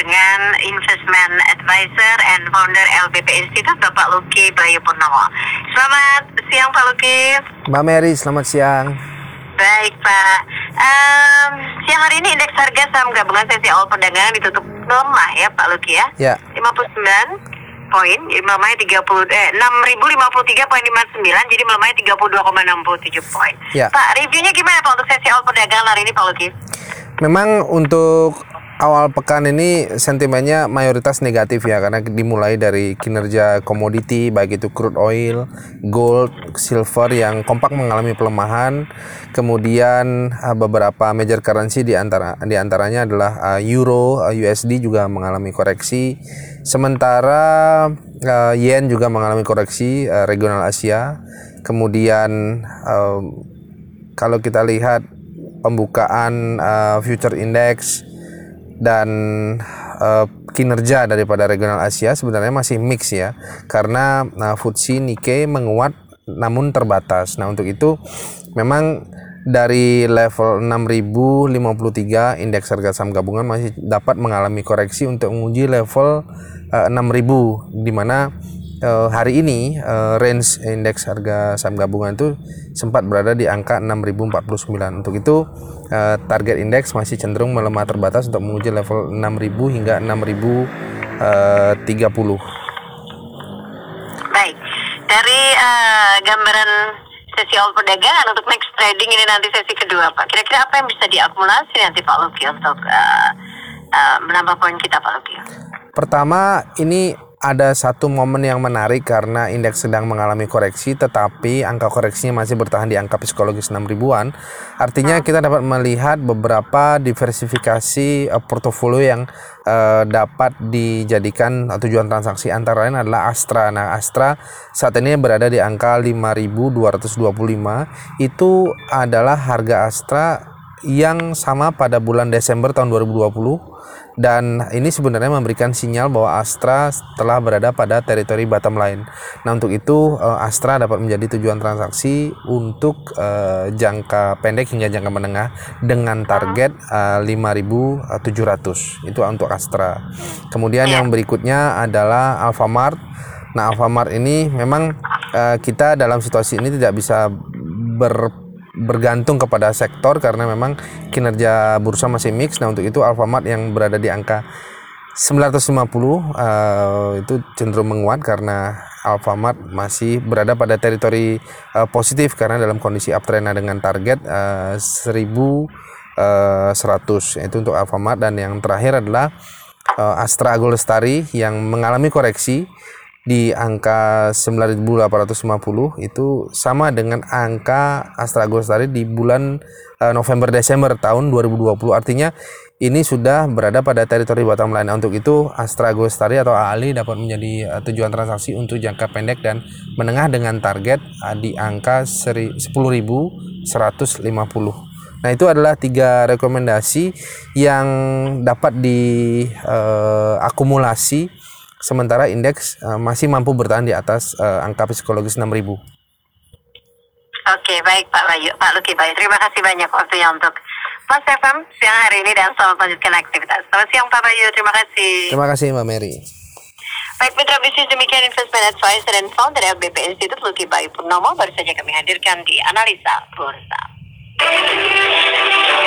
dengan Investment Advisor and Founder LBP Institute Bapak Luki Bayu Purnomo. Selamat siang Pak Luki. Mbak Mary, selamat siang. Baik Pak. Um, siang hari ini indeks harga saham gabungan sesi awal perdagangan ditutup melemah ya Pak Luki ya. Ya. 59 poin, melemahnya 30 eh 6053.59 jadi melemahnya 32,67 poin. Ya. Pak, reviewnya gimana Pak untuk sesi awal perdagangan hari ini Pak Luki? Memang untuk awal pekan ini sentimennya mayoritas negatif ya karena dimulai dari kinerja komoditi baik itu crude oil, gold, silver yang kompak mengalami pelemahan. Kemudian uh, beberapa major currency di antara di antaranya adalah uh, euro, uh, USD juga mengalami koreksi. Sementara yen juga mengalami koreksi regional Asia. Kemudian kalau kita lihat pembukaan uh, future index dan uh, kinerja daripada regional Asia sebenarnya masih mix ya karena uh, FTSE Nikkei menguat namun terbatas. Nah, untuk itu memang dari level 6053 indeks harga saham gabungan masih dapat mengalami koreksi untuk menguji level uh, 6000 di mana uh, hari ini uh, range indeks harga saham gabungan itu sempat berada di angka 6049. Untuk itu uh, target indeks masih cenderung melemah terbatas untuk menguji level 6000 hingga 6030. Baik. Dari uh, gambaran sesi awal perdagangan untuk next trading ini nanti sesi kedua Pak. Kira-kira apa yang bisa diakumulasi nanti Pak Luki untuk uh, uh, menambah poin kita Pak Luki? Pertama, ini ada satu momen yang menarik karena indeks sedang mengalami koreksi tetapi angka koreksinya masih bertahan di angka psikologis 6 ribuan. Artinya kita dapat melihat beberapa diversifikasi uh, portofolio yang uh, dapat dijadikan tujuan transaksi antara lain adalah Astra. Nah, Astra saat ini berada di angka 5225. Itu adalah harga Astra yang sama pada bulan Desember tahun 2020 dan ini sebenarnya memberikan sinyal bahwa Astra telah berada pada teritori bottom line. Nah, untuk itu uh, Astra dapat menjadi tujuan transaksi untuk uh, jangka pendek hingga jangka menengah dengan target uh, 5.700. Itu untuk Astra. Kemudian yang berikutnya adalah Alfamart. Nah, Alfamart ini memang uh, kita dalam situasi ini tidak bisa ber bergantung kepada sektor karena memang kinerja bursa masih mix. Nah untuk itu Alfamart yang berada di angka 950 uh, itu cenderung menguat karena Alfamart masih berada pada teritori uh, positif karena dalam kondisi uptrend dengan target uh, 1100 itu untuk Alfamart dan yang terakhir adalah uh, Astra Agolestari yang mengalami koreksi di angka 9850 itu sama dengan angka Astra Agostari di bulan uh, November Desember tahun 2020 artinya ini sudah berada pada teritori bottom line untuk itu Astra Agostari atau AALI dapat menjadi uh, tujuan transaksi untuk jangka pendek dan menengah dengan target uh, di angka 10.150 Nah itu adalah tiga rekomendasi yang dapat diakumulasi uh, sementara indeks uh, masih mampu bertahan di atas uh, angka psikologis 6000. Oke, baik Pak Bayu, Pak Luki Bayu. Terima kasih banyak waktunya untuk Mas FM siang hari ini dan selamat melanjutkan aktivitas. Selamat siang Pak Bayu, terima kasih. Terima kasih Mbak Mary. Baik mitra bisnis demikian investment advisor dan founder LBP Institute Luki Bayu Purnomo baru saja kami hadirkan di analisa bursa.